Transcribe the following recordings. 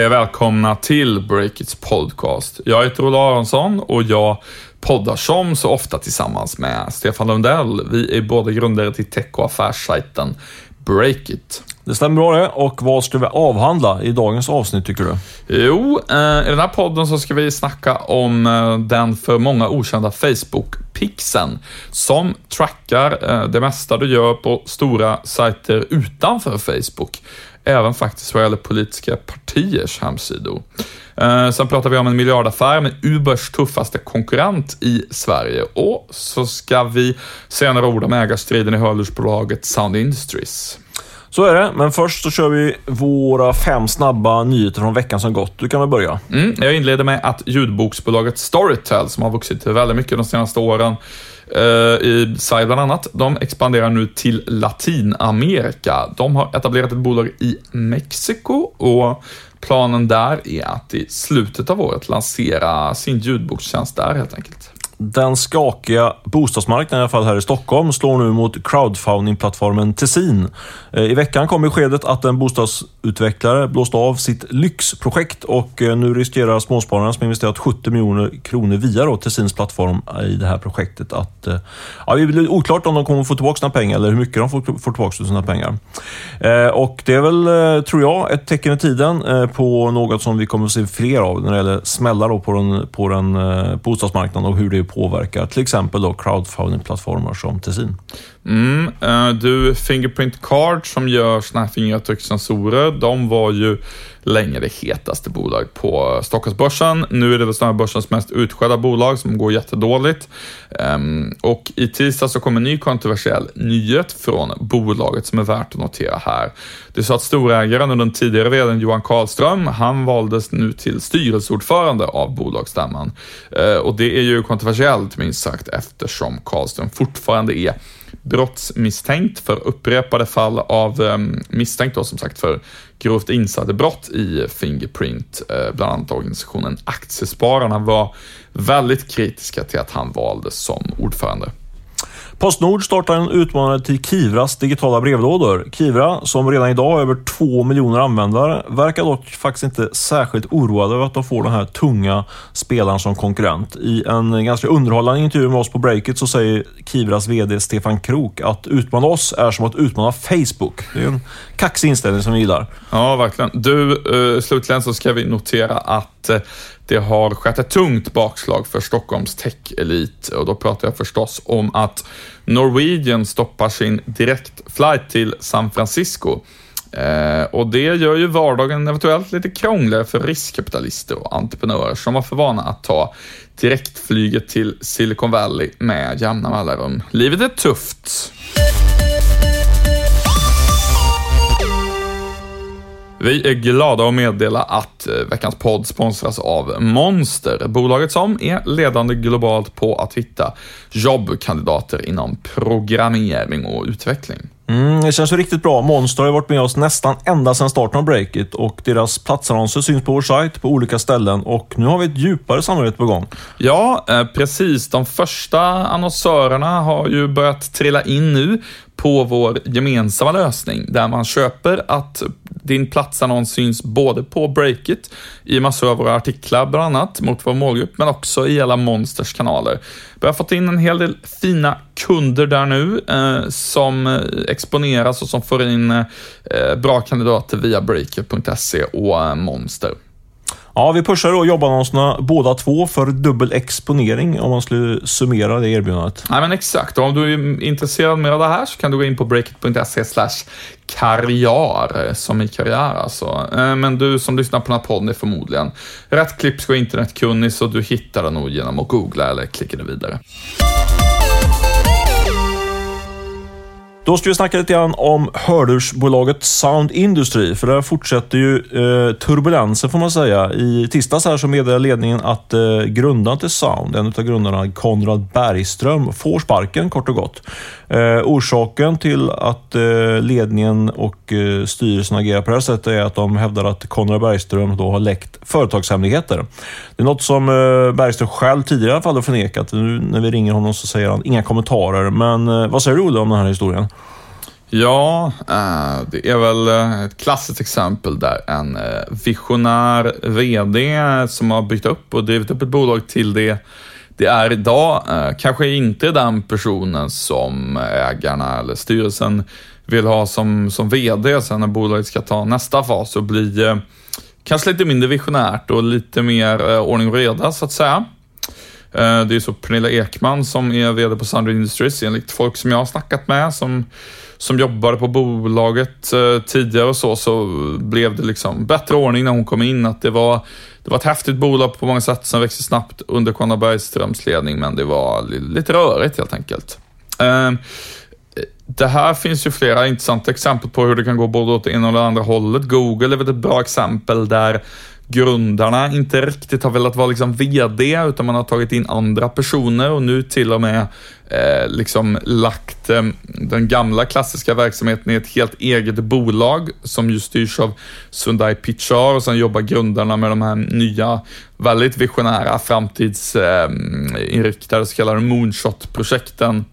Hej och välkomna till Breakits podcast. Jag heter Ola Aronsson och jag poddar som så ofta tillsammans med Stefan Lundell. Vi är båda grundare till tech och affärssajten Breakit. Det stämmer bra det. Och vad ska vi avhandla i dagens avsnitt tycker du? Jo, eh, i den här podden så ska vi snacka om eh, den för många okända Facebook-pixeln som trackar eh, det mesta du gör på stora sajter utanför Facebook. Även faktiskt vad gäller politiska partiers hemsidor. Sen pratar vi om en miljardaffär med Ubers tuffaste konkurrent i Sverige och så ska vi säga några ord om ägarstriden i hörlursbolaget Sound Industries. Så är det, men först så kör vi våra fem snabba nyheter från veckan som gått. Du kan väl börja? Mm, jag inleder med att ljudboksbolaget Storytel, som har vuxit väldigt mycket de senaste åren, eh, Eh, i Sverige bland annat, de expanderar nu till Latinamerika. De har etablerat ett bolag i Mexiko och planen där är att i slutet av året lansera sin ljudbokstjänst där helt enkelt. Den skakiga bostadsmarknaden, i alla fall här i Stockholm, slår nu mot crowdfunding-plattformen Tessin. Eh, I veckan kom beskedet att en bostadsutvecklare blåst av sitt lyxprojekt och eh, nu riskerar småspararna som investerat 70 miljoner kronor via då Tessins plattform eh, i det här projektet att... Ja, det blir oklart om de kommer få tillbaka sina pengar eller hur mycket de får, får tillbaka sina pengar. Och det är väl, tror jag, ett tecken i tiden på något som vi kommer att se fler av när det gäller smällar på den, på den bostadsmarknaden och hur det påverkar till exempel då crowdfunding-plattformar som Tessin. Mm, eh, du, Fingerprint Card som gör såna här fingeravtryckssensorer, de var ju länge det hetaste bolaget på Stockholmsbörsen. Nu är det väl snarare börsens mest utskällda bolag som går jättedåligt. Um, och i tisdag så kom en ny kontroversiell nyhet från bolaget som är värt att notera här. Det är så att storägaren och den tidigare vdn Johan Karlström, han valdes nu till styrelseordförande av bolagsstämman. Uh, och det är ju kontroversiellt minst sagt eftersom Karlström fortfarande är brottsmisstänkt för upprepade fall av ehm, misstänkt då som sagt för grovt insiderbrott i Fingerprint. Eh, bland annat organisationen Aktiespararna var väldigt kritiska till att han valdes som ordförande. Postnord startar en utmanare till Kivras digitala brevlådor. Kivra, som redan idag har över två miljoner användare, verkar dock faktiskt inte särskilt oroade över att de får den här tunga spelaren som konkurrent. I en ganska underhållande intervju med oss på Breakit så säger Kivras VD Stefan Krok att utmana oss är som att utmana Facebook. Det är en kaxig inställning som vi gillar. Ja, verkligen. Du, eh, slutligen så ska vi notera att eh, det har skett ett tungt bakslag för Stockholms tech-elit och då pratar jag förstås om att Norwegian stoppar sin direktflight till San Francisco. Eh, och det gör ju vardagen eventuellt lite krångligare för riskkapitalister och entreprenörer som var för vana att ta direktflyget till Silicon Valley med jämna mellanrum. Livet är tufft. Vi är glada att meddela att eh, veckans podd sponsras av Monster, bolaget som är ledande globalt på att hitta jobbkandidater inom programmering och utveckling. Mm, det känns ju riktigt bra. Monster har varit med oss nästan ända sedan starten av Breakit och deras platsannonser syns på vår sajt på olika ställen och nu har vi ett djupare samarbete på gång. Ja, eh, precis. De första annonsörerna har ju börjat trilla in nu på vår gemensamma lösning där man köper att din platsannons syns både på Breakit, i massor av våra artiklar bland annat, mot vår målgrupp, men också i alla Monsters kanaler. Vi har fått in en hel del fina kunder där nu eh, som eh, exponeras och som får in eh, bra kandidater via Breakit.se och eh, Monster. Ja, vi pushar då jobbannonserna båda två för dubbel exponering om man skulle summera det erbjudandet. Nej, men exakt. Och om du är intresserad mer av det här så kan du gå in på breakit.se karriär, som i karriär alltså. Eh, men du som lyssnar på den här podden är förmodligen rätt klipsk och internetkunnig så du hittar den nog genom att googla eller klicka dig vidare. Då ska vi snacka lite grann om hörlursbolaget Sound Industry, för där fortsätter ju eh, turbulensen får man säga. I tisdags här så meddelade ledningen att eh, grundaren till Sound, en av grundarna, Konrad Bergström, får sparken kort och gott. Eh, orsaken till att eh, ledningen och eh, styrelsen agerar på det här sättet är att de hävdar att Konrad Bergström då har läckt företagshemligheter. Det är något som eh, Bergström själv tidigare i alla fall har förnekat. Nu när vi ringer honom så säger han inga kommentarer. Men eh, vad säger du Olle om den här historien? Ja, eh, det är väl eh, ett klassiskt exempel där en eh, visionär VD som har byggt upp och drivit upp ett bolag till det det är idag, kanske inte den personen som ägarna eller styrelsen vill ha som, som VD sen när bolaget ska ta nästa fas och bli kanske lite mindre visionärt och lite mer ordning och reda så att säga. Det är så Pernilla Ekman som är VD på Sandra Industries enligt folk som jag har snackat med som som jobbade på bolaget eh, tidigare och så, så blev det liksom bättre ordning när hon kom in. Att det var, det var ett häftigt bolag på många sätt som växte snabbt under Conny Bergströms ledning, men det var lite rörigt helt enkelt. Ehm, det här finns ju flera intressanta exempel på hur det kan gå både åt det ena och det andra hållet. Google är väl ett bra exempel där grundarna inte riktigt har velat vara liksom VD, utan man har tagit in andra personer och nu till och med eh, liksom lagt eh, den gamla klassiska verksamheten i ett helt eget bolag som ju styrs av Sundai Pichar och sen jobbar grundarna med de här nya, väldigt visionära, framtidsinriktade eh, så kallade moonshot-projekten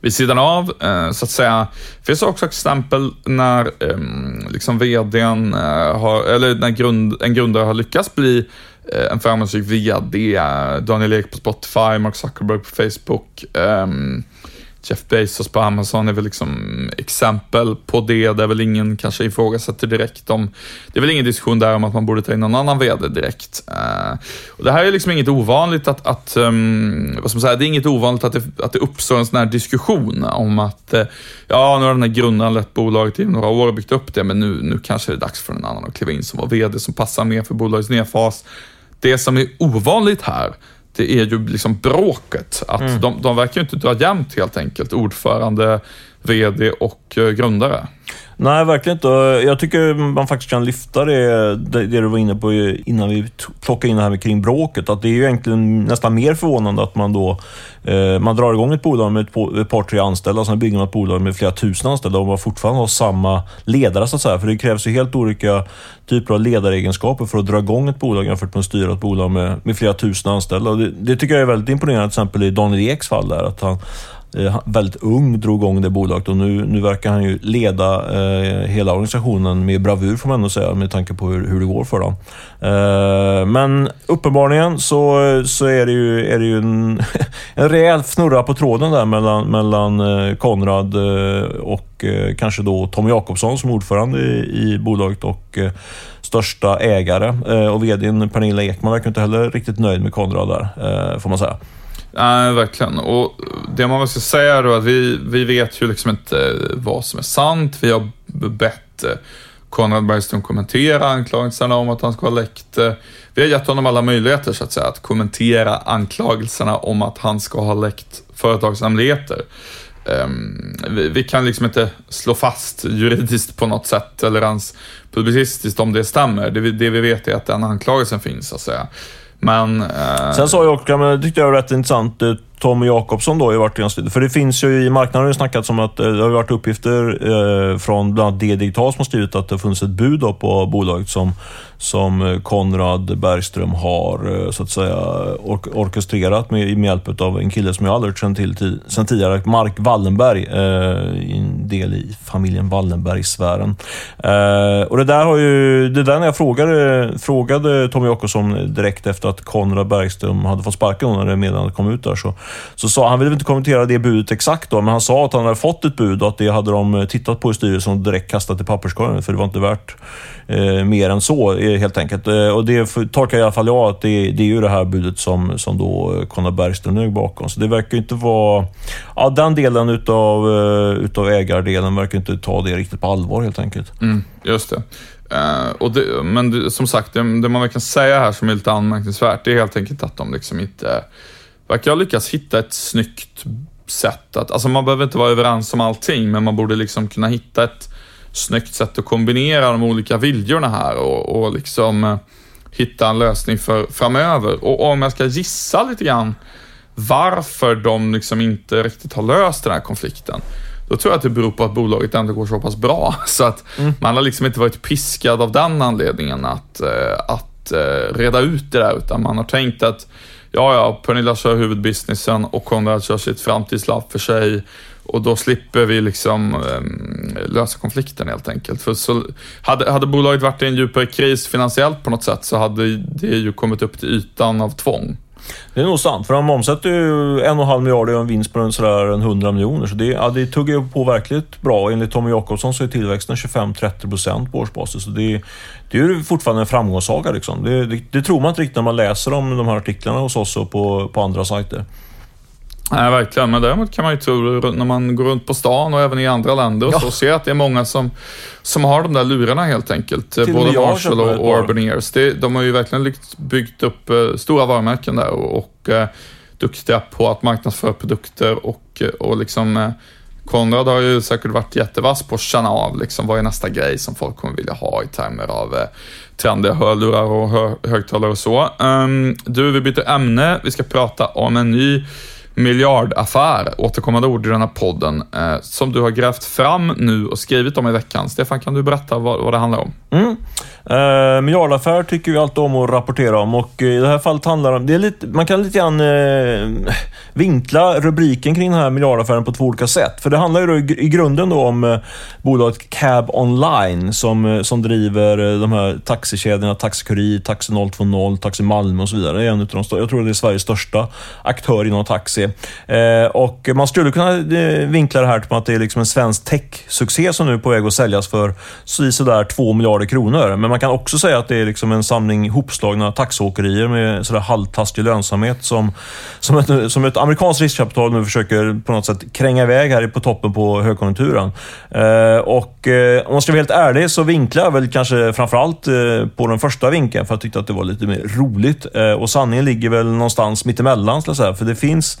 vid sidan av, eh, så att säga. Det finns också exempel när ehm, liksom vdn eh, har, eller när grund, en grundare har lyckats bli eh, en framgångsrik VD, Daniel Ek på Spotify, Mark Zuckerberg på Facebook, ehm, Jeff Bezos på Amazon är väl liksom exempel på det. Det är väl ingen kanske ifrågasätter direkt om, det är väl ingen diskussion där om att man borde ta in någon annan VD direkt. Uh, och det här är liksom inget ovanligt att, att um, vad ska man säga, det är inget ovanligt att det, att det uppstår en sån här diskussion om att, uh, ja nu har den här grundaren lett bolaget i några år och byggt upp det, men nu, nu kanske det är dags för en annan att kliva in som var VD som passar mer för bolagets nedfas. Det som är ovanligt här, det är ju liksom bråket. Att mm. de, de verkar ju inte dra jämnt helt enkelt, ordförande, VD och eh, grundare. Nej, verkligen inte. Jag tycker man faktiskt kan lyfta det, det, du var inne på innan vi plockade in det här med kring bråket. Att det är ju egentligen nästan mer förvånande att man då eh, man drar igång ett bolag med ett, ett par, tre anställda, sen bygger man ett bolag med flera tusen anställda och man fortfarande har samma ledare så att säga. För det krävs ju helt olika typer av ledaregenskaper för att dra igång ett bolag jämfört med att styra ett bolag med, med flera tusen anställda. Det, det, tycker jag är väldigt imponerande, till exempel i Daniel Eks fall där. Att han, Eh, väldigt ung drog igång det bolaget och nu, nu verkar han ju leda eh, hela organisationen med bravur får man ändå säga med tanke på hur, hur det går för dem. Eh, men uppenbarligen så, så är det ju, är det ju en, en rejäl fnurra på tråden där mellan, mellan eh, Konrad eh, och eh, kanske då Tom Jakobsson som ordförande i, i bolaget och största ägare. och VDn Pernilla Ekman verkar inte heller riktigt nöjd med Konrad där, får man säga. Nej, verkligen. Och det man ska säga då är att vi, vi vet ju liksom inte eh, vad som är sant. Vi har bett eh, Konrad Bergström kommentera anklagelserna om att han ska ha läckt. Vi har gett honom alla möjligheter så att säga att kommentera anklagelserna om att han ska ha läckt företagshemligheter. Ehm, vi, vi, kan liksom inte slå fast juridiskt på något sätt eller ens publicistiskt om det stämmer. Det vi, det vi vet är att den anklagelsen finns så att säga. Men... Eh... Sen sa jag, också, men det tyckte jag var rätt intressant, ut, Tommy Jakobsson då har ju varit ganska... För det finns ju i marknaden har det snackats om att eh, det har varit uppgifter eh, från bland annat D-Digital som har skrivit att det har funnits ett bud på bolaget som som eh, Konrad Bergström har eh, så att säga ork orkestrerat med, med hjälp av en kille som jag aldrig känt till sen tidigare, Mark Wallenberg, eh, en del i familjen Wallenberg-sfären. Eh, och det där har ju, det där när jag frågade, frågade Tommy Jakobsson direkt efter att Konrad Bergström hade fått sparken när det meddelandet kom ut där, så, så sa han ville inte kommentera det budet exakt då, men han sa att han hade fått ett bud och att det hade de eh, tittat på i styrelsen och direkt kastat i papperskorgen, för det var inte värt eh, mer än så eh, helt enkelt. Eh, och det tolkar i alla fall jag att det, det är ju det här budet som, som då Conor Bergström ligger bakom. Så det verkar inte vara... Ja, den delen utav, utav ägardelen verkar inte ta det riktigt på allvar helt enkelt. Mm, just det. Uh, och det, men det, som sagt, det, det man kan säga här som är lite anmärkningsvärt, det är helt enkelt att de liksom inte verkar ha lyckats hitta ett snyggt sätt att, alltså man behöver inte vara överens om allting, men man borde liksom kunna hitta ett snyggt sätt att kombinera de olika viljorna här och, och liksom eh, hitta en lösning för framöver. Och, om jag ska gissa lite grann varför de liksom inte riktigt har löst den här konflikten. Då tror jag att det beror på att bolaget ändå går så pass bra. Så att mm. man har liksom inte varit piskad av den anledningen att, eh, att eh, reda ut det där, utan man har tänkt att ja, ja, Pernilla kör huvudbusinessen och Konrad kör sitt framtidslabb för sig. Och då slipper vi liksom eh, lösa konflikten helt enkelt. För så, hade, hade bolaget varit i en djupare kris finansiellt på något sätt så hade det ju kommit upp till ytan av tvång. Det är nog sant, för de omsätter ju en och en halv miljard och en vinst på en sådär en 100 miljoner. Så det, ja, det tuggar ju på verkligt bra. Enligt Tommy Jakobsson så är tillväxten 25-30% på årsbasis. Så det, det är ju fortfarande en framgångssaga. Liksom. Det, det, det, tror man inte riktigt när man läser om de här artiklarna hos oss och på, på andra sajter. Nej, verkligen. Men däremot kan man ju tro när man går runt på stan och även i andra länder och ja. så ser att det är många som, som har de där lurarna helt enkelt. Till Både Marshall och, och Urban Ears. Det, de har ju verkligen byggt upp uh, stora varumärken där och, och uh, duktiga på att marknadsföra produkter och, och liksom Konrad har ju säkert varit jättevass på att känna av liksom, vad är nästa grej som folk kommer vilja ha i termer av eh, trendiga hörlurar och hö högtalare och så. Um, du, vi byter ämne. Vi ska prata om en ny miljardaffär, återkommande ord i den här podden, eh, som du har grävt fram nu och skrivit om i veckan. Stefan, kan du berätta vad, vad det handlar om? Mm. Eh, miljardaffär tycker vi alltid om att rapportera om och eh, i det här fallet handlar det om, det man kan lite grann eh, vinkla rubriken kring den här miljardaffären på två olika sätt. För det handlar ju i, i grunden då om eh, bolaget Cab Online som, eh, som driver eh, de här taxikedjorna Taxi Kurir, Taxi 020, Taxi Malmö och så vidare. Det är en utav de, jag tror det är Sveriges största aktör inom taxi. Eh, och man skulle kunna eh, vinkla det här till att det är liksom en svensk tech-succé som nu är på väg att säljas för sådär 2 miljarder kronor. Men man kan också säga att det är liksom en samling hopslagna taxåkerier med sådär halvtaskig lönsamhet som, som, ett, som ett amerikanskt riskkapital nu försöker på något sätt kränga iväg här på toppen på högkonjunkturen. Eh, och om man ska vara helt ärlig så vinklar jag väl kanske framförallt eh, på den första vinkeln för jag tyckte att det var lite mer roligt. Och sanningen ligger väl någonstans mittemellan, ska jag säga. För det finns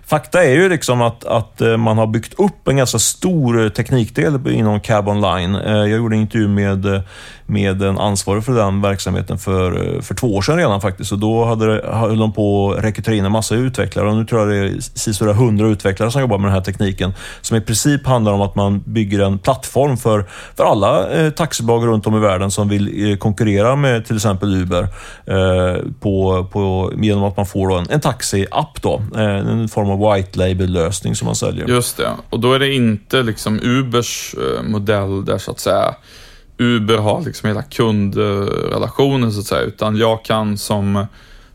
Fakta är ju liksom att, att eh, man har byggt upp en ganska stor eh, teknikdel inom Cab Online. Eh, jag gjorde en intervju med med en ansvarig för den verksamheten för, för två år sedan redan faktiskt. Och då hade höll de på att rekrytera in en massa utvecklare och nu tror jag det är sisådär 100 utvecklare som jobbar med den här tekniken. Som i princip handlar om att man bygger en plattform för, för alla taxibolag runt om i världen som vill konkurrera med till exempel Uber på, på, genom att man får en, en taxi-app. Då, en form av white label-lösning som man säljer. Just det, och då är det inte liksom Ubers eh, modell där så att säga. Uber har liksom hela kundrelationen så att säga, utan jag kan som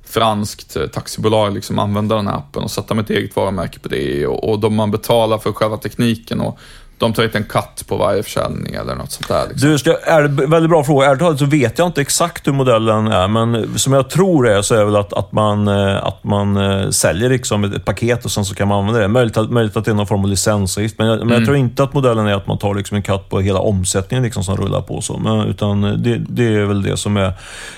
franskt eh, taxibolag liksom använda den här appen och sätta mitt eget varumärke på det. Och, och då man betalar för själva tekniken och de tar inte en katt på varje försäljning eller något sånt där. Liksom. Du, ska, är det, väldigt bra fråga. Ärligt talat så vet jag inte exakt hur modellen är, men som jag tror är så är väl att, att, man, eh, att man eh, säljer liksom ett, ett, paket och sen så kan man använda det. Möjligt att, möjligt att det är någon form av licensavgift, men, jag, men jag mm. tror inte att modellen är att man tar liksom en katt på hela omsättningen liksom som rullar på. så. Men, utan det, det är väl det som är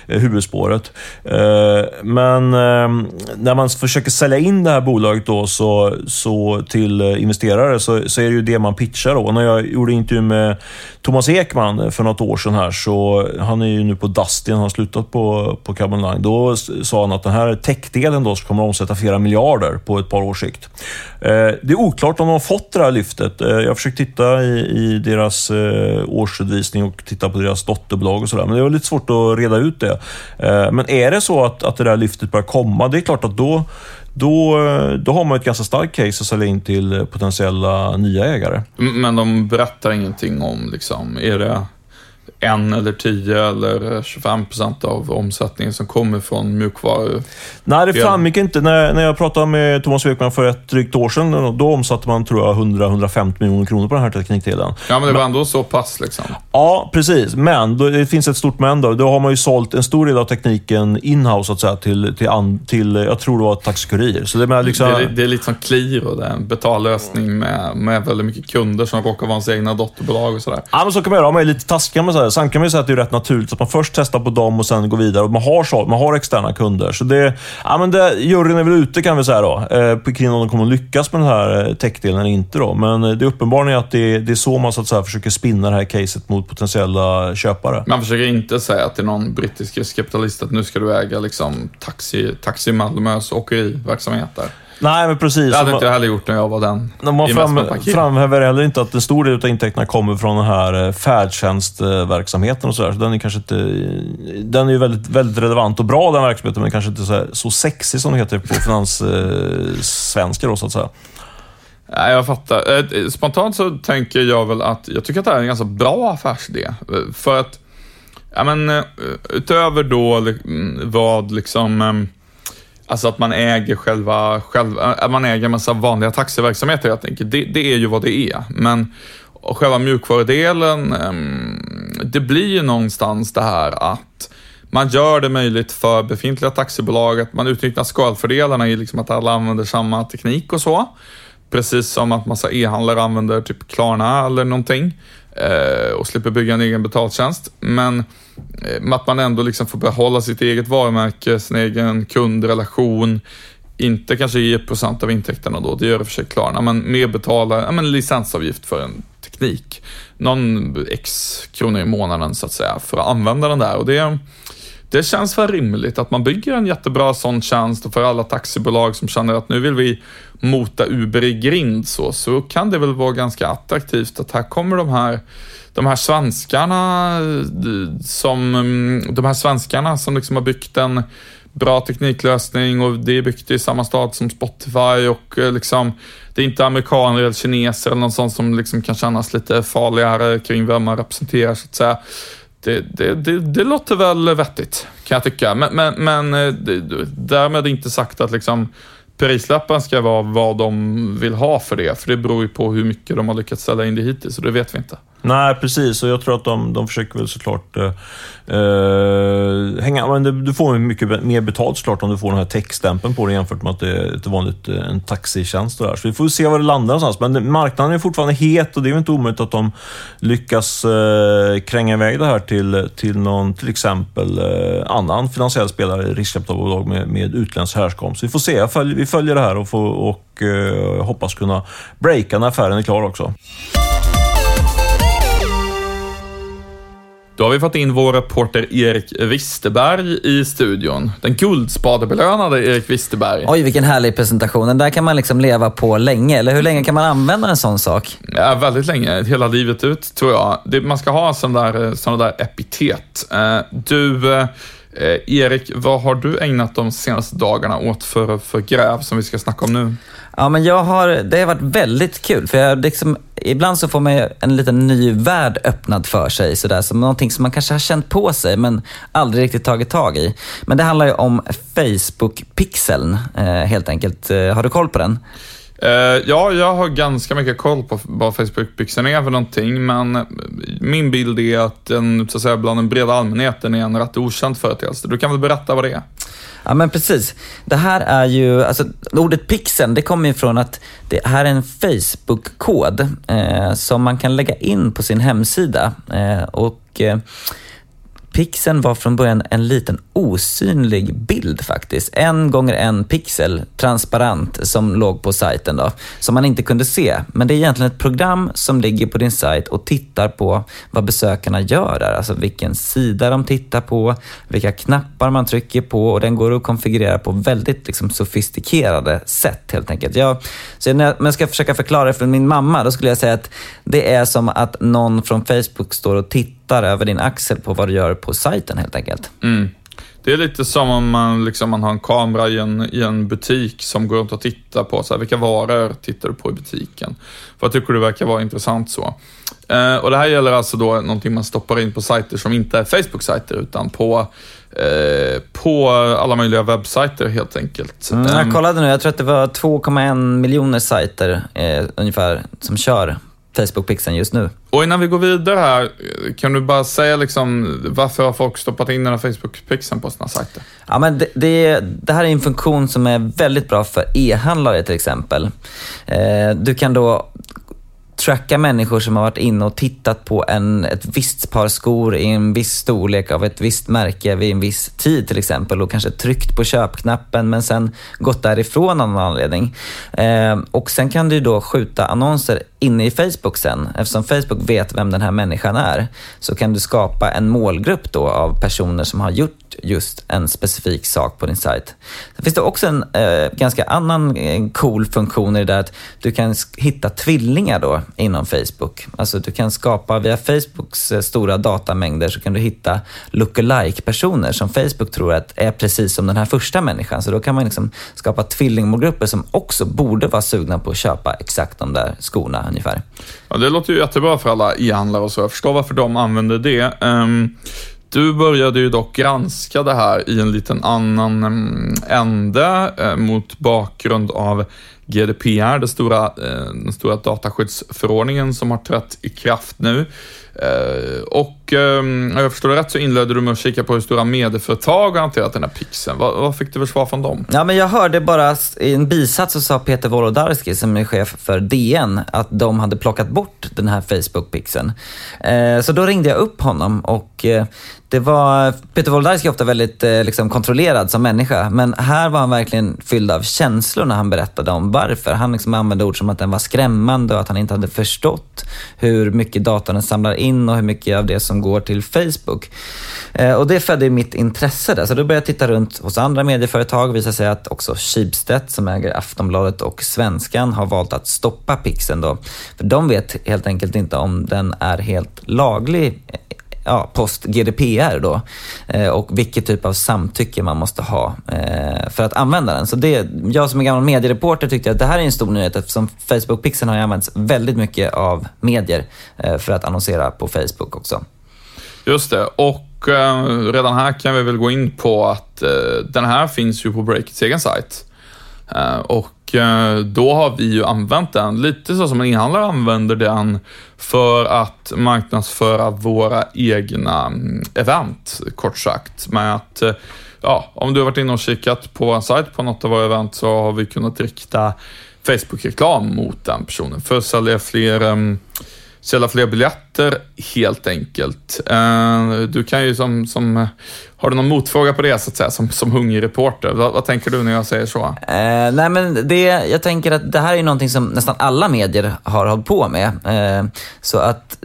huvudspåret. Eh, men när man försöker sälja in det här bolaget då, så, så till investerare så, så är det ju det man pitchar matcher. Då. När jag gjorde intervju med Thomas Ekman för något år sedan här, så han är ju nu på Dustin, han har slutat på, på Cab Line. Då sa han att den här techdelen då kommer att omsätta flera miljarder på ett par års sikt. Eh, det är oklart om de har fått det här lyftet. Eh, jag har försökt titta i, i deras eh, årsredovisning och titta på deras dotterbolag och sådär, men det var lite svårt att reda ut det. Eh, men är det så att, att det där lyftet börjar komma, det är klart att då då, eh, då har man ett ganska starkt case att sälja in till eh, potentiella nya ägare. Men de berättar ingenting om, liksom, är det en eller tio eller 25 procent av omsättningen som kommer från mjukvaru? Nej, det framgick inte. När, när jag pratade med Thomas Wekman för ett drygt år sedan, då omsatte man tror jag 100-150 miljoner kronor på den här teknikdelen. Ja, men det var ändå så pass liksom. Ja, precis. Men då, det finns ett stort men. Då. då har man ju sålt en stor del av tekniken inhouse så att säga, till, till, an, till jag tror det var Taxi Kurir. Så det, är liksom... det, är, det är lite som Qliro, det är en betallösning med, med väldigt mycket kunder som råkar vara ens egna dotterbolag och sådär. Ja, men så kan man göra. Man är lite taskiga med så här. Eh, sen kan man ju säga att det är rätt naturligt att man först testar på dem och sen går vidare. Och man har, så, man har externa kunder. Så det, ja, men det, juryn är väl ute kan vi säga då, eh, kring om de kommer att lyckas med den här eh, techdelen eller inte. Då. Men eh, det uppenbara är att det, det är så man så att säga, försöker spinna det här caset mot potentiella köpare. Man försöker inte säga till någon brittisk riskkapitalist att nu ska du äga liksom, taxi, taxi Malmös åkeriverksamhet där. Nej, men precis. Det hade inte jag heller gjort när jag var den Man fram, framhäver heller inte att en stor del av intäkterna kommer från den här eh, färdtjänstverksamheten och sådär. Så den är kanske inte... Den är ju väldigt, väldigt relevant och bra den verksamheten, men kanske inte så, här, så sexig som det heter på finanssvenska då, så att säga. Nej, jag fattar. Eh, Spontant så tänker jag väl att jag tycker att det här är en ganska bra affärsidé. Eh, För att, ja men eh, utöver då mm, vad liksom, eh, alltså att man äger själva, själva äh, att man äger en massa vanliga taxiverksamheter helt enkelt. Det, det är ju vad det är. Men själva mjukvarudelen, ehm, det blir ju någonstans det här att man gör det möjligt för befintliga taxibolag att man utnyttjar skalfördelarna i liksom att alla använder samma teknik och så. Precis som att massa e-handlare använder typ Klarna eller någonting eh, och slipper bygga en egen betaltjänst. Men eh, att man ändå liksom får behålla sitt eget varumärke, sin egen kundrelation. Inte kanske ge procent av intäkterna då, det gör det för sig Klarna, men mer betala ja, men licensavgift för en teknik. Någon x kronor i månaden så att säga för att använda den där. Och det, det känns väl rimligt att man bygger en jättebra sån tjänst för alla taxibolag som känner att nu vill vi mota Uber i grind så, så kan det väl vara ganska attraktivt att här kommer de här de här svenskarna eh, som, mm, de här svenskarna som liksom har byggt en bra tekniklösning och det är byggt i samma stad som Spotify och eh, liksom det är inte amerikaner eller kineser eller någon sån som liksom kan kännas lite farligare kring vem man representerar så att säga. Det, det, det, det låter väl vettigt, kan jag tycka. Men, men, men eh, det, därmed inte sagt att liksom prislappen ska vara vad de vill ha för det. För det beror ju på hur mycket de har lyckats ställa in det hittills, och det vet vi inte. Nej, precis. Och jag tror att de, de försöker väl såklart eh, eh hänga... Men du, du får mycket mer betalt såklart om du får den här techstämpeln på dig jämfört med att det är ett vanligt, eh, en taxitjänst. Och där. Så vi får se var det landar någonstans. Men marknaden är fortfarande het och det är väl inte omöjligt att de lyckas eh, kränga iväg det här till, till någon, till exempel, eh, annan finansiell spelare, riskkapitalbolag med, med utländsk härkomst. Vi får se. Följ, vi följer det här och, får, och eh, hoppas kunna breaka när affären är klar också. Då har vi fått in vår reporter Erik Wisterberg i studion. Den guldspadebelönade Erik Wisterberg. Oj, vilken härlig presentation. Den där kan man liksom leva på länge. Eller hur länge kan man använda en sån sak? Ja, väldigt länge, hela livet ut tror jag. Man ska ha sådana där, såna där epitet. Eh, du, eh, Eh, Erik, vad har du ägnat de senaste dagarna åt för, för gräv som vi ska snacka om nu? Ja, men jag har, det har varit väldigt kul. För jag liksom, ibland så får man en liten ny värld öppnad för sig. Sådär, som någonting som man kanske har känt på sig men aldrig riktigt tagit tag i. Men det handlar ju om Facebook-pixeln eh, helt enkelt. Eh, har du koll på den? Eh, ja, jag har ganska mycket koll på vad Facebook-pixeln är för någonting, men min bild är att den, så att säga, bland den breda allmänheten är en rätt okänd företeelse. Du kan väl berätta vad det är? Ja men precis. Det här är ju, alltså ordet pixeln det kommer ju från att det här är en Facebook-kod eh, som man kan lägga in på sin hemsida. Eh, och eh, Pixeln var från början en liten osynlig bild faktiskt. En gånger en pixel, transparent, som låg på sajten då. Som man inte kunde se. Men det är egentligen ett program som ligger på din sajt och tittar på vad besökarna gör där. Alltså vilken sida de tittar på, vilka knappar man trycker på och den går att konfigurera på väldigt liksom, sofistikerade sätt helt enkelt. Jag, så när jag, om jag ska försöka förklara det för min mamma, då skulle jag säga att det är som att någon från Facebook står och tittar över din axel på vad du gör på sajten helt enkelt. Mm. Det är lite som om man, liksom, man har en kamera i en, i en butik som går runt och tittar på så här, vilka varor tittar du på i butiken. Vad tycker du verkar vara intressant så? Eh, och det här gäller alltså då någonting man stoppar in på sajter som inte är Facebook-sajter utan på, eh, på alla möjliga webbsajter helt enkelt. Mm, Ehm, jag kollade nu, jag tror att det var 2,1 miljoner sajter eh, ungefär som kör Facebook-pixeln just nu. Och innan vi går vidare här, kan du bara säga liksom varför har folk stoppat in den här Facebook-pixeln på sina sajter? Ja, men det, det, det här är en funktion som är väldigt bra för e-handlare till exempel. Eh, du kan då tracka människor som har varit inne och tittat på en, ett visst par skor i en viss storlek av ett visst märke vid en viss tid till exempel och kanske tryckt på köpknappen men sen gått därifrån av någon anledning. Eh, och sen kan du då skjuta annonser inne i Facebook sen. Eftersom Facebook vet vem den här människan är så kan du skapa en målgrupp då av personer som har gjort just en specifik sak på din sajt. Sen finns det också en eh, ganska annan eh, cool funktion i det där att du kan hitta tvillingar då inom Facebook. Alltså du kan skapa, via Facebooks eh, stora datamängder så kan du hitta lookalike-personer som Facebook tror att är precis som den här första människan. Så då kan man liksom skapa tvillingmålgrupper som också borde vara sugna på att köpa exakt de där skorna ungefär. Ja, det låter ju jättebra för alla e-handlare och så. Jag förstår varför de använder det. Um, du började ju dock granska det här i en liten annan mm, ände eh, mot bakgrund av GDPR, den stora, eh, den stora dataskyddsförordningen som har trätt i kraft nu. Eh, och ehm, om jag förstår det rätt så inledde du med att kika på hur stora medieföretag har hanterat den här pixeln. Vad, vad, fick du för svar från dem? Ja, men jag hörde bara i en bisats så sa Peter Wolodarski som är chef för DN att de hade plockat bort den här Facebook-pixeln. Eh, så då ringde jag upp honom och eh, det var, Peter Wolodarski är ofta väldigt liksom, kontrollerad som människa, men här var han verkligen fylld av känslor när han berättade om varför. Han liksom använde ord som att den var skrämmande och att han inte hade förstått hur mycket datorn samlar in och hur mycket av det som går till Facebook. Eh, och det födde mitt intresse där, så då började jag titta runt hos andra medieföretag. Det visade sig att också Schibsted som äger Aftonbladet och Svenskan har valt att stoppa pixeln då. För de vet helt enkelt inte om den är helt laglig eh, ja, post-GDPR då eh, och vilket typ av samtycke man måste ha eh, för att använda den. Så det, jag som är gammal mediereporter tyckte att det här är en stor nyhet eftersom Facebook-pixeln har använts väldigt mycket av medier eh, för att annonsera på Facebook också. Just det, och eh, redan här kan vi väl gå in på att eh, den här finns ju på Breakits egen sajt. Eh, och Eh, då har vi ju använt den, lite så som en inhandlare använder den för att marknadsföra våra egna mm, event, kort sagt. Med att, eh, ja, om du har varit inne och kikat på vår sajt på något av våra event så har vi kunnat rikta Facebook-reklam mot den personen för att sälja fler mm, sälja fler biljetter helt enkelt. Eh, du kan ju som, som har du någon motfråga på det, så att säga, som, som hungrig reporter? Vad, vad, tänker du när jag säger så? Eh, nej, men det, jag tänker att det här är någonting som nästan alla medier har hållit på med. Eh, så att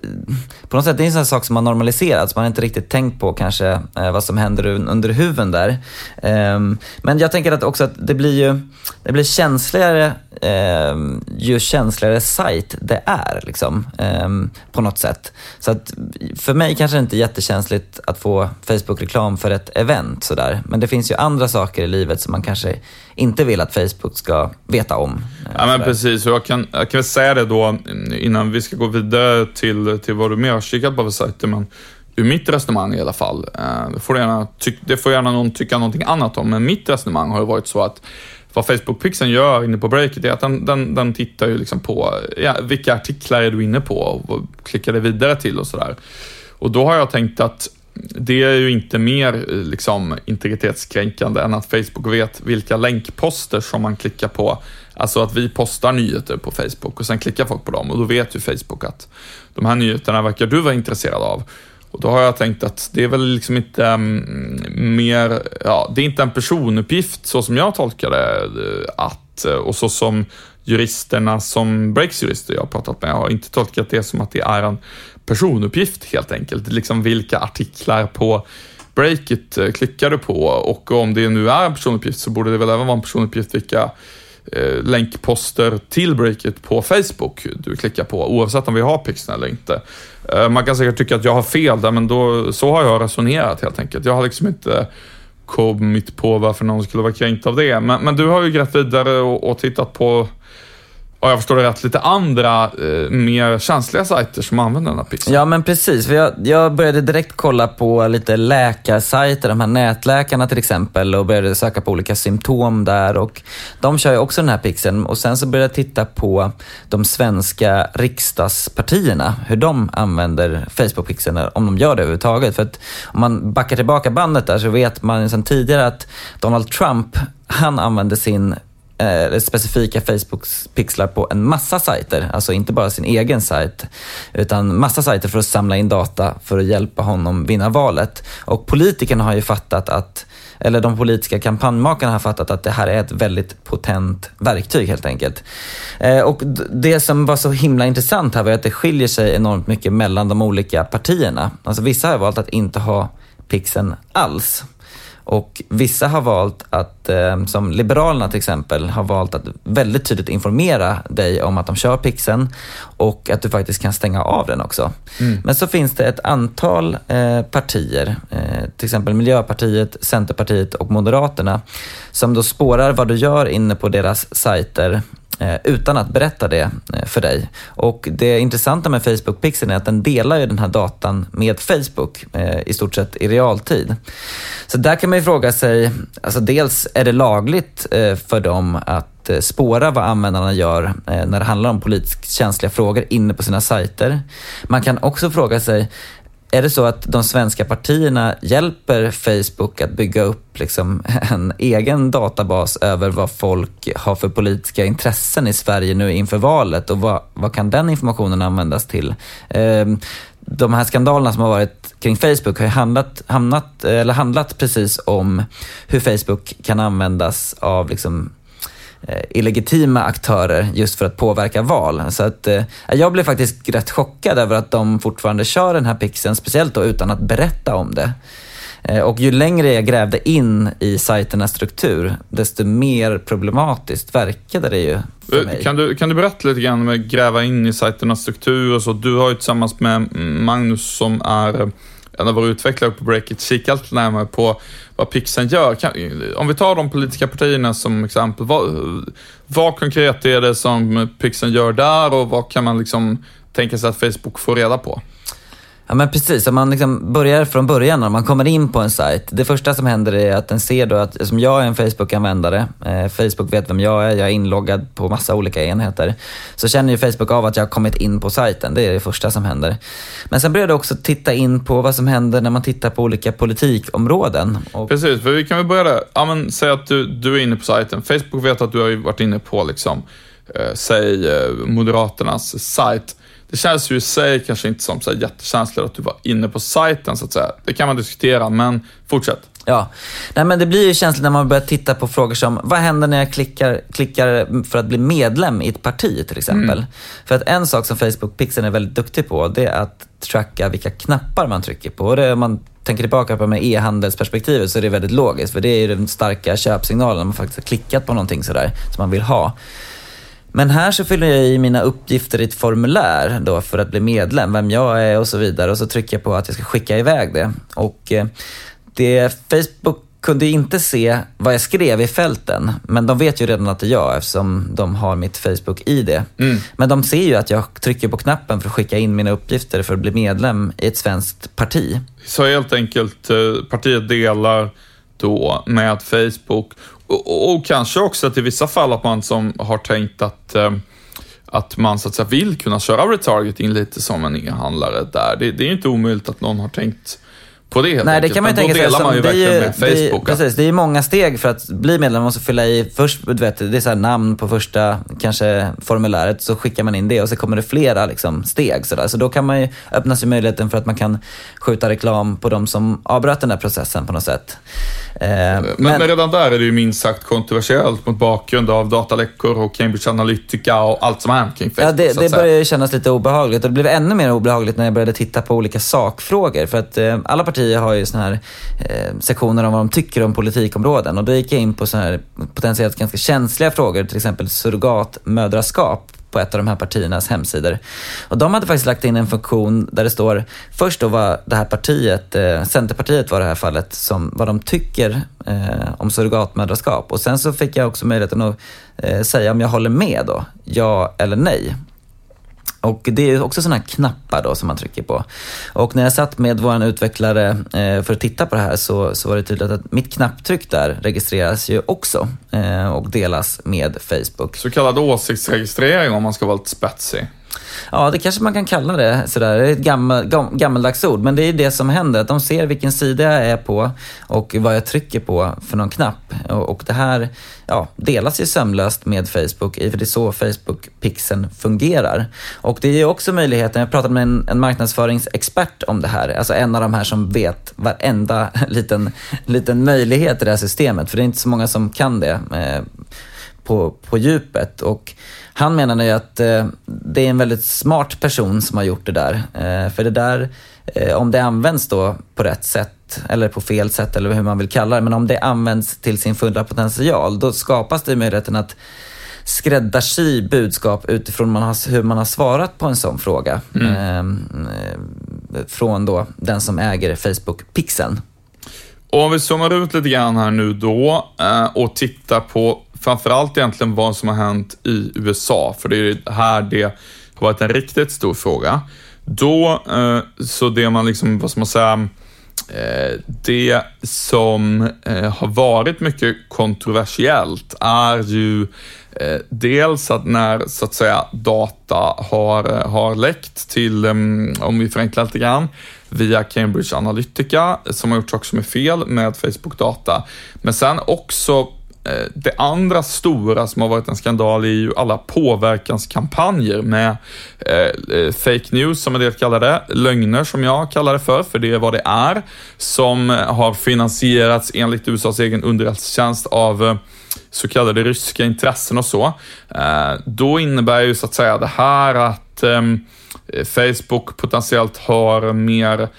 på något sätt, det är en sån sak som har normaliserats. Man har inte riktigt tänkt på kanske eh, vad som händer under huven där. Eh, men jag tänker att också att det blir ju det blir känsligare eh, ju känsligare sajt det är. Liksom, eh, på något sätt. Så att för mig kanske det inte är jättekänsligt att få Facebook-reklam för ett event sådär. Men det finns ju andra saker i livet som man kanske inte vill att Facebook ska veta om. Ja, men precis. Jag kan, jag kan väl säga det då innan vi ska gå vidare till, till vad du mer har kikat på för sajter. Men ur mitt resonemang i alla fall, eh, det får, gärna, det får gärna någon tycka någonting annat om, men mitt resonemang har ju varit så att vad Facebook-pixeln gör inne på breaket är att den, den, den tittar ju liksom på ja, vilka artiklar är du inne på och klickar det vidare till och sådär. Och då har jag tänkt att det är ju inte mer eh, liksom, integritetskränkande än att Facebook vet vilka länkposter som man klickar på. Alltså att vi postar nyheter på Facebook och sen klickar folk på dem och då vet ju Facebook att de här nyheterna verkar du vara intresserad av. Och då har jag tänkt att det är väl liksom inte um, mer, ja, det är inte en personuppgift så som jag tolkar det, eh, att, eh, och så som juristerna som Breaks-jurister jag har pratat med har inte tolkat det som att det är en personuppgift helt enkelt. Liksom vilka artiklar på Breakit eh, klickar du på och om det nu är en personuppgift så borde det väl även vara en personuppgift vilka Eh, länkposter till breaket på Facebook du klickar på oavsett om vi har pixeln eller inte. Eh, man kan säkert tycka att jag har fel där men då, så har jag resonerat helt enkelt. Jag har liksom inte kommit på varför någon skulle vara kränkt av det. Men, men du har ju grävt vidare och, och tittat på och jag förstår det rätt, lite andra eh, mer känsliga sajter som använder den här pixeln. Ja, men precis. För jag, jag började direkt kolla på lite läkarsajter, de här nätläkarna till exempel och började söka på olika symptom där och de kör ju också den här pixeln och sen så började jag titta på de svenska riksdagspartierna, hur de använder Facebook-pixeln, om de gör det överhuvudtaget. För att om man backar tillbaka bandet där så vet man sedan tidigare att Donald Trump, han använde sin eh, specifika Facebook-pixlar på en massa sajter. Alltså inte bara sin egen sajt, utan massa sajter för att samla in data för att hjälpa honom vinna valet. Och politikerna har ju fattat att eller de politiska kampanjmakarna har fattat att det här är ett väldigt potent verktyg helt enkelt. Eh, och det som var så himla intressant här var att det skiljer sig enormt mycket mellan de olika partierna. Alltså vissa har valt att inte ha pixeln alls. Och vissa har valt att, eh, som Liberalerna till exempel, har valt att väldigt tydligt informera dig om att de kör pixeln och att du faktiskt kan stänga av den också. Mm. Men så finns det ett antal eh, partier, eh, till exempel Miljöpartiet, Centerpartiet och Moderaterna, som då spårar vad du gör inne på deras sajter Eh, utan att berätta det eh, för dig. Och det intressanta med Facebook Pixel är att den delar ju den här datan med Facebook eh, i stort sett i realtid. Så där kan man ju fråga sig, alltså dels är det lagligt för dem att spåra vad användarna gör när det handlar om politiskt känsliga frågor inne på sina sajter. Man kan också fråga sig, är det så att de svenska partierna hjälper Facebook att bygga upp liksom en egen databas över vad folk har för politiska intressen i Sverige nu inför valet och vad, vad kan den informationen användas till? Ehm, de här skandalerna som har varit kring Facebook har ju handlat, hamnat, eller handlat precis om hur Facebook kan användas av liksom illegitima aktörer just för att påverka val. Så att, eh, jag blev faktiskt rätt chockad över att de fortfarande kör den här pixeln, speciellt då utan att berätta om det. Eh, och ju längre jag grävde in i sajternas struktur, desto mer problematiskt verkade det ju för mig. Kan du, kan du berätta lite grann med gräva in i sajternas struktur och så? Du har ju tillsammans med Magnus som är en av våra utvecklare på Breakit kika lite närmare på vad Pixen gör. Kan, om vi tar de politiska partierna som exempel, vad, vad konkret är det som Pixen gör där och vad kan man liksom tänka sig att Facebook får reda på? Ja men precis, om man liksom börjar från början när man kommer in på en sajt. Det första som händer är att den ser då att, som jag är en Facebook-användare, eh, Facebook vet vem jag är, jag är inloggad på massa olika enheter. Så känner ju Facebook av att jag har kommit in på sajten, det är det första som händer. Men sen börjar du också titta in på vad som händer när man tittar på olika politikområden. Och... Precis, för vi kan väl börja där. Ja, men, säg att du, du är inne på sajten. Facebook vet att du har varit inne på, liksom, eh, säg eh, Moderaternas sajt. Det känns ju i sig kanske inte som så här jättekänsligt att du var inne på sajten så att säga. Det kan man diskutera, men fortsätt. Ja, Nej, men det blir ju känsligt när man börjar titta på frågor som, vad händer när jag klickar, klickar för att bli medlem i ett parti till exempel? Mm. För att en sak som Facebook Pixel är väldigt duktig på, det är att tracka vilka knappar man trycker på. Och det, om man tänker tillbaka på med e-handelsperspektivet så är det väldigt logiskt, för det är ju den starka köpsignalen när man faktiskt har klickat på någonting sådär som man vill ha. Men här så fyller jag i mina uppgifter i ett formulär då för att bli medlem, vem jag är och så vidare. Och så trycker jag på att jag ska skicka iväg det. Och eh, det, Facebook kunde inte se vad jag skrev i fälten, men de vet ju redan att det är jag eftersom de har mitt Facebook-ID. Mm. Men de ser ju att jag trycker på knappen för att skicka in mina uppgifter för att bli medlem i ett svenskt parti. Så helt enkelt, eh, partiet delar då med Facebook och, och, kanske också att i vissa fall att man som har tänkt att eh, att man så att säga vill kunna köra retargeting lite som en e-handlare där. Det, det är inte omöjligt att någon har tänkt på det helt Nej, enkelt. det kan man ju tänka sig. Man ju det, är, med Facebook, det, precis, det är många steg för att bli medlem. Man måste fylla i först, du vet, det är så namn på första kanske formuläret, så skickar man in det och så kommer det flera liksom, steg. Så, där. så då kan man ju öppna sig möjligheten för att man kan skjuta reklam på de som avbröt den där processen på något sätt. Eh, men, men, redan där är det ju minst sagt kontroversiellt mot bakgrund av dataläckor och Cambridge Analytica och allt som är kring Facebook. Ja, det, det börjar ju kännas lite obehagligt och det blev ännu mer obehagligt när jag började titta på olika sakfrågor. För att eh, alla partier har ju såna här eh, sektioner om vad de tycker om politikområden och då gick jag in på såna här potentiellt ganska känsliga frågor, till exempel surrogatmödraskap på ett av de här partiernas hemsidor. Och de hade faktiskt lagt in en funktion där det står först då vad det här partiet, eh, Centerpartiet var det här fallet, som, vad de tycker eh, om surrogatmödraskap. Och sen så fick jag också möjligheten att eh, säga om jag håller med då, ja eller nej. Och det är också sådana här knappar då som man trycker på. Och när jag satt med vår utvecklare eh, för att titta på det här så, så var det tydligt att mitt knapptryck där registreras ju också eh, och delas med Facebook. Så kallad åsiktsregistrering om man ska vara lite spetsig. Ja, det kanske man kan kalla det sådär. Det är ett gammel, gammaldags ord, men det är det som händer. Att de ser vilken sida jag är på och vad jag trycker på för någon knapp. Och, och det här ja, delas ju sömlöst med Facebook, för det är så Facebook-pixeln fungerar. Och det ger också möjligheten, jag pratade med en, en marknadsföringsexpert om det här, alltså en av de här som vet varenda liten, liten möjlighet i det här systemet, för det är inte så många som kan det eh, på, på djupet. Och han menar ju att eh, det är en väldigt smart person som har gjort det där. Eh, för det där, eh, om det används då på rätt sätt eller på fel sätt eller hur man vill kalla det, men om det används till sin fulla potential, då skapas det möjligheten att skräddarsy budskap utifrån man har, hur man har svarat på en sån fråga. Mm. Ehm, eh, från då den som äger Facebook-pixeln. Och om vi zoomar ut lite grann här nu då eh, och tittar på framförallt egentligen vad som har hänt i USA, för det är här det har varit en riktigt stor fråga. Då, eh, så det man liksom, vad ska man säga, eh, det som eh, har varit mycket kontroversiellt är ju eh, dels att när så att säga data har, har läckt till, om vi förenklar lite grann, via Cambridge Analytica som har gjort saker som är fel med Facebook-data. Men sen också Eh, det andra stora som har varit en skandal är ju alla påverkanskampanjer med eh, eh, fake news som en del kallar det, lögner som jag kallar det för, för det är vad det är, som eh, har finansierats enligt USAs egen underrättelsetjänst av eh, så kallade ryska intressen och så. Eh, då innebär ju så att säga det här att ehm, Facebook potentiellt har mer Eh,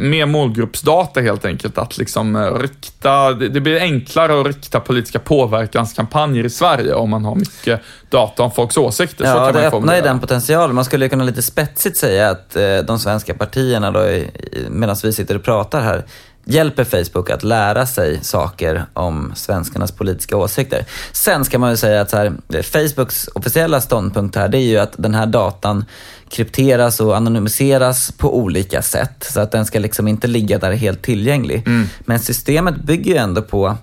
mer målgruppsdata helt enkelt. Att liksom eh, rikta, det blir enklare att rikta politiska påverkanskampanjer i Sverige om man har mycket data om folks åsikter. Ja, så kan det öppnar ju den potentialen. Man skulle kunna lite spetsigt säga att eh, de svenska partierna, då, medan vi sitter och pratar här, hjälper Facebook att lära sig saker om svenskarnas politiska åsikter. Sen ska man ju säga att här, Facebooks officiella ståndpunkt här, det är ju att den här datan krypteras och anonymiseras på olika sätt. Så att den ska liksom inte ligga där helt tillgänglig. Mm. Men systemet bygger ju ändå på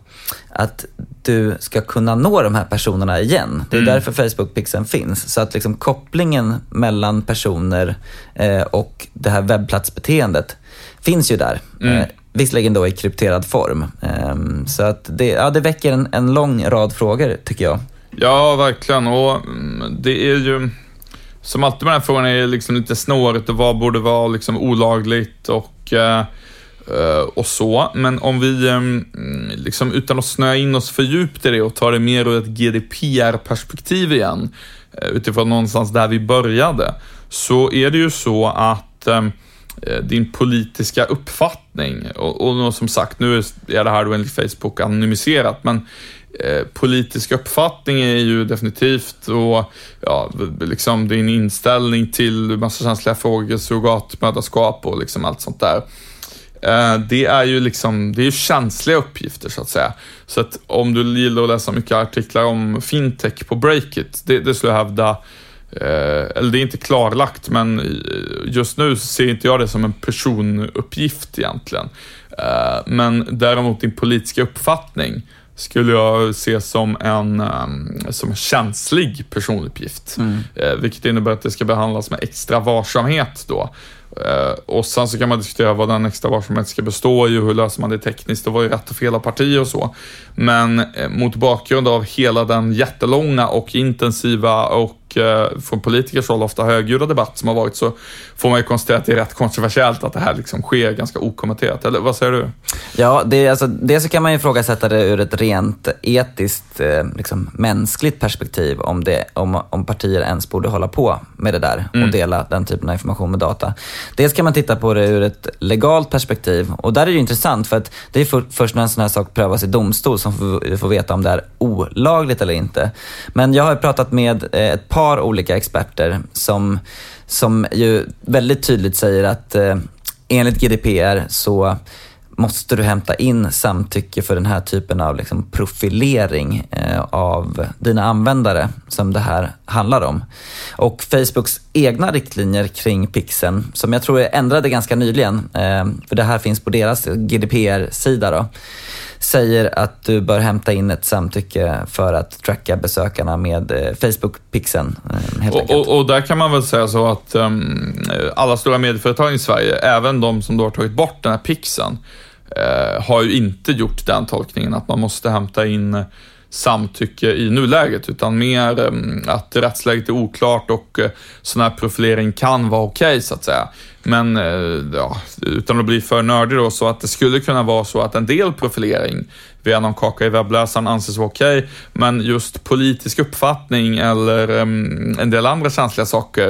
att du ska kunna nå de här personerna igen. Det är mm. därför Facebook-pixeln finns. Så att liksom kopplingen mellan personer eh, och det här webbplatsbeteendet finns ju där. Mm. Eh, Visserligen då i krypterad form. Um, så att det, ja, det väcker en, en lång rad frågor, tycker jag. Ja, verkligen. Och mm, det är ju, som alltid med den här frågan, är liksom lite snårigt och vad borde vara liksom olagligt och, eh, och så. Men om vi, ehm, liksom utan att snöa in oss för djupt i det och ta det mer ur ett GDPR-perspektiv igen, eh, utifrån någonstans där vi började, så är det ju så att ehm, Eh, din politiska uppfattning. Och, och som sagt, nu är det här då enligt Facebook anonymiserat, men eh, politisk uppfattning är ju definitivt och ja, liksom din inställning till massa känsliga frågor, surrogatmödraskap och liksom allt sånt där. Eh, det är ju liksom, det är ju känsliga uppgifter så att säga. Så att om du gillar att läsa mycket artiklar om fintech på Breakit, det, det skulle jag hävda Eh, eller det är inte klarlagt, men eh, just nu ser inte jag det som en personuppgift egentligen. Eh, men däremot din politiska uppfattning skulle jag se som en, um, som en känslig personuppgift. Mm. Eh, vilket innebär att det ska behandlas med extra varsamhet då. Uh, och sen så kan man diskutera vad den extra varsamheten ska bestå i och hur löser man det tekniskt och vad är rätt och fel av parti och så. Men uh, mot bakgrund av hela den jättelånga och intensiva och och eh, från politikers håll ofta högljudda debatt som har varit så får man ju konstatera att det är rätt kontroversiellt att det här liksom sker ganska okommenterat. Eller vad säger du? Ja, det, alltså, det så kan man ju ifrågasätta det ur ett rent etiskt, eh, liksom, mänskligt perspektiv om, det, om, om partier ens borde hålla på med det där mm. och dela den typen av information med data. Dels kan man titta på det ur ett legalt perspektiv och där är det ju intressant för att det är för, först när en sån här sak prövas i domstol som vi får veta om det är olagligt eller inte. Men jag har pratat med eh, ett par par olika experter som, som ju väldigt tydligt säger att eh, enligt GDPR så måste du hämta in samtycke för den här typen av liksom profilering eh, av dina användare som det här handlar om. Och Facebooks egna riktlinjer kring pixeln, som jag tror är ändrade ganska nyligen, eh, för det här finns på deras GDPR-sida, säger att du bör hämta in ett samtycke för att tracka besökarna med eh, Facebook-pixeln. Eh, och, och, och, där kan man väl säga så att um, alla stora medieföretag i Sverige, även de som då har tagit bort den här pixeln, uh, har ju inte gjort den tolkningen att man måste hämta in samtycke i nuläget, utan mer um, att rättsläget är oklart och uh, sån här profilering kan vara okej, okay, så att säga. Men eh, ja, utan att bli för nördig då, så att det skulle kunna vara så att en del profilering via någon kaka i webbläsaren anses vara okej, okay, men just politisk uppfattning eller um, en del andra känsliga saker,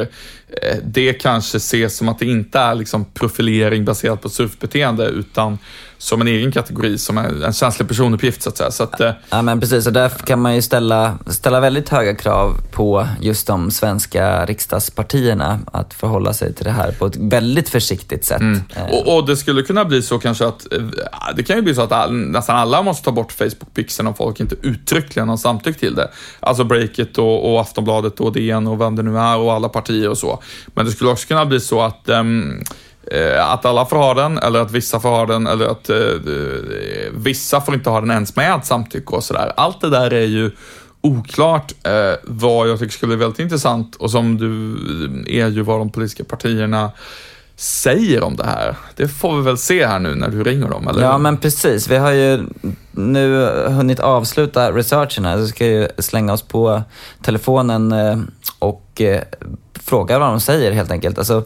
eh, det kanske ses som att det inte är liksom profilering baserat på surfbeteende, utan som en egen kategori, som är en känslig personuppgift så att säga. Så att, eh, ja men precis, och därför kan man ju ställa, ställa väldigt höga krav på just de svenska riksdagspartierna att förhålla sig till det här på ett väldigt försiktigt sätt. Mm. Eh. Och, och, det skulle kunna bli så kanske att, eh, det kan ju bli så att all, nästan alla måste ta bort Facebook-pixeln om folk inte uttryckligen har samtyckt till det. Alltså Breakit och, och Aftonbladet och DN och vem det nu är och alla partier och så. Men det skulle också kunna bli så att um, att alla får ha den eller att vissa får ha den eller att eh, vissa får inte ha den ens med samtycke och sådär. Allt det där är ju oklart. Eh, vad jag tycker skulle bli väldigt intressant och som du är ju vad de politiska partierna säger om det här. Det får vi väl se här nu när du ringer dem, eller? Ja, men precis. Vi har ju nu hunnit avsluta researchen här, så ska jag slänga oss på telefonen eh, och eh, fråga vad de säger helt enkelt. Alltså,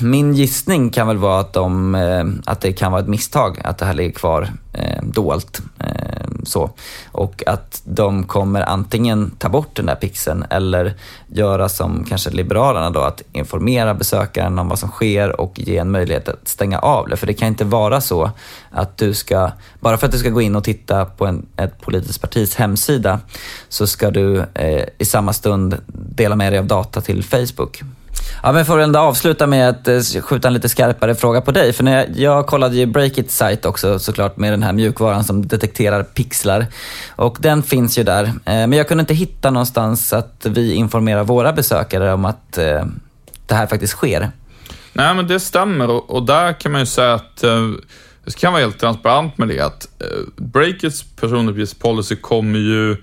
min gissning kan väl vara att, de, eh, att det kan vara ett misstag att det här ligger kvar dolt. Så. Och att de kommer antingen ta bort den där pixeln eller göra som kanske Liberalerna då, att informera besökaren om vad som sker och ge en möjlighet att stänga av det. För det kan inte vara så att du ska, bara för att du ska gå in och titta på en, ett politiskt partis hemsida så ska du eh, i samma stund dela med dig av data till Facebook. Ja, men får ändå avsluta med att eh, skjuta en lite skarpare fråga på dig. För när jag, jag kollade ju Breakit site också såklart med den här mjukvaran som detekterar pixlar. Och den finns ju där. Eh, men jag kunde inte hitta någonstans att vi informerar våra besökare om att eh, det här faktiskt sker. Nej, men det stämmer och, och där kan man ju säga att jag det kan vara helt transparent med det att Breakits personuppgiftspolicy kommer ju,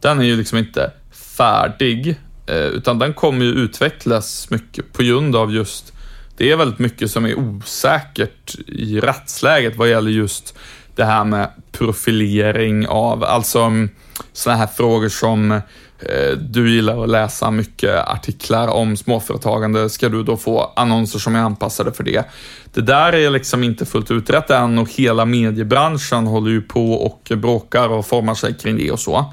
den är ju liksom inte färdig Eh, utan den kommer ju utvecklas mycket på grund av just, det är väldigt mycket som är osäkert i rättsläget vad gäller just det här med profilering av, alltså mm, sådana här frågor som eh, Eh, du gillar att läsa mycket artiklar om småföretagande. Ska du då få annonser som är anpassade för det? Det där är liksom inte fullt utrett än och hela mediebranschen håller ju på och bråkar och formar sig kring det och så.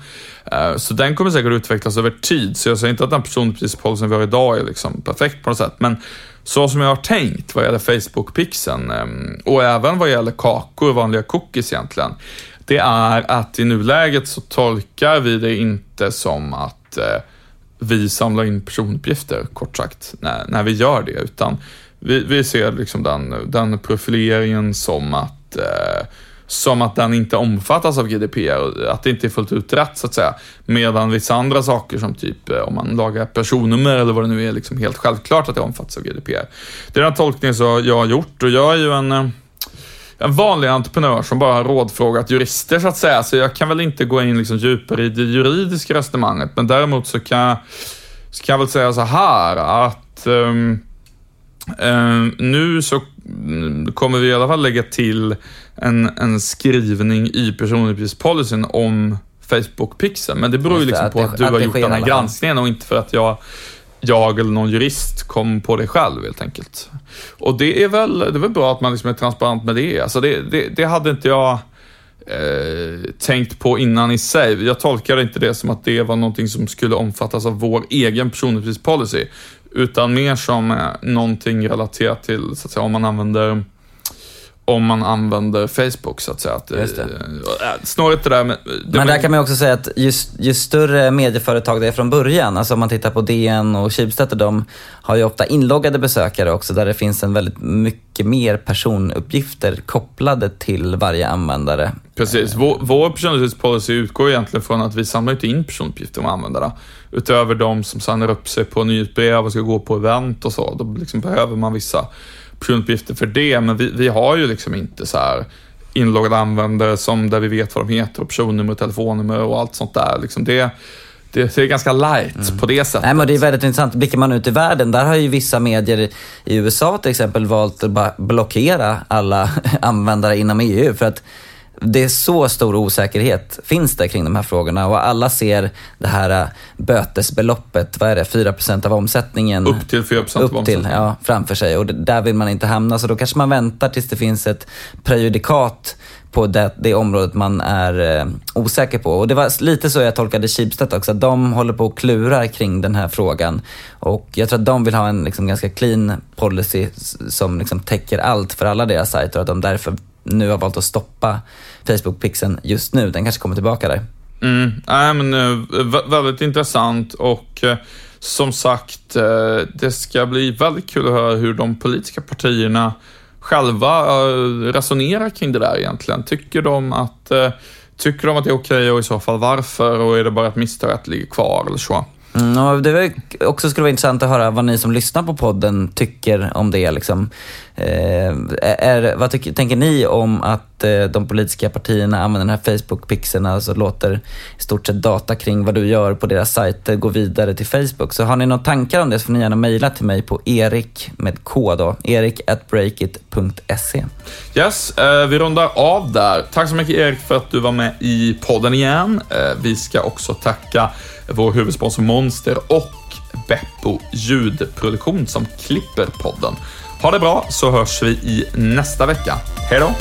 Eh, så den kommer säkert utvecklas över tid, så jag säger inte att den personuppgiftspolicyn vi har idag är liksom perfekt på något sätt, men så som jag har tänkt vad gäller Facebook-pixeln ehm, och även vad gäller kakor, vanliga cookies egentligen, det är att i nuläget så tolkar vi det inte som att eh, vi samlar in personuppgifter, kort sagt, när, när vi gör det, utan vi, vi ser liksom den, den profileringen som att eh, som att den inte omfattas av GDPR, att det inte är fullt ut rätt så att säga. Medan vissa andra saker som typ eh, om man lagar personnummer eller vad det nu är, liksom helt självklart att det omfattas av GDPR. Det är den tolkningen som jag har gjort och jag är ju en, eh, en vanlig entreprenör som bara har rådfrågat jurister så att säga, så jag kan väl inte gå in liksom djupare i det juridiska resonemanget, men däremot så kan jag, så kan jag väl säga så här att um, um, nu så kommer vi i alla fall lägga till en, en skrivning i personuppgiftspolicyn om Facebook Pixel. Men det beror ju liksom på att, du har gjort den här granskningen och inte för att jag, jag eller någon jurist kom på det själv helt enkelt. Och det är väl, det är väl bra att man liksom är transparent med det. Alltså det, det, det hade inte jag eh, tänkt på innan i sig. Jag tolkade inte det som att det var någonting som skulle omfattas av vår egen personuppgiftspolicy. Utan mer som eh, någonting relaterat till, så att säga, om man använder om man använder Facebook så att säga. Att, Just det. Äh, snårigt det där. Men, det men där kan man också säga att ju, ju, större medieföretag det är från början, alltså om man tittar på DN och Schibsted, de har ju ofta inloggade besökare också där det finns en väldigt mycket mer personuppgifter kopplade till varje användare. Precis. Vår, vår personuppgiftspolicy utgår egentligen från att vi samlar inte in personuppgifter om användarna. Utöver de som signar upp sig på nyhetsbrev och ska gå på event och så. Då liksom behöver man vissa personuppgifter för det, men vi, vi har ju liksom inte så här inloggade användare som där vi vet vad de heter och personnummer och telefonnummer och allt sånt där. Liksom det, det är ganska light mm. på det sättet. Nej, men det är väldigt intressant. Blickar man ut i världen, där har ju vissa medier i USA till exempel valt att blockera alla användare inom EU. För att det är så stor osäkerhet finns det kring de här frågorna och alla ser det här äh, bötesbeloppet, vad är det, 4 av omsättningen? Upp till 4 av upp till, ja, framför sig och där vill man inte hamna så då kanske man väntar tills det finns ett prejudikat på det, det området man är eh, osäker på. Och det var lite så jag tolkade Schibsted också, att de håller på och klurar kring den här frågan. Och jag tror att de vill ha en liksom, ganska clean policy som liksom, täcker allt för alla deras sajter och att de därför nu har valt att stoppa Facebook-pixeln just nu. Den kanske kommer tillbaka där. Mm, Äh, men, eh, väldigt intressant och eh, som sagt, eh, det ska bli väldigt kul att höra hur de politiska partierna själva resonerar kring det där egentligen. Tycker de att, tycker de att det är okej okay och i så fall varför? Och är det bara ett misstag att det ligger kvar eller så? Mm, det var också skulle vara intressant att höra vad ni som lyssnar på podden tycker om det. Liksom. Eh, är, vad tycker, tänker ni om att eh, de politiska partierna använder den här Facebook-pixeln, alltså låter i stort sett data kring vad du gör på deras sajter eh, gå vidare till Facebook? Så har ni några tankar om det så får ni gärna mejla till mig på erik med k då, erik at breakit.se. Yes, eh, vi rundar av där. Tack så mycket Erik för att du var med i podden igen. Eh, vi ska också tacka vår huvudsponsor Monster och Beppo ljudproduktion som klipper podden. Ha det bra så hörs vi i nästa vecka. Hej då!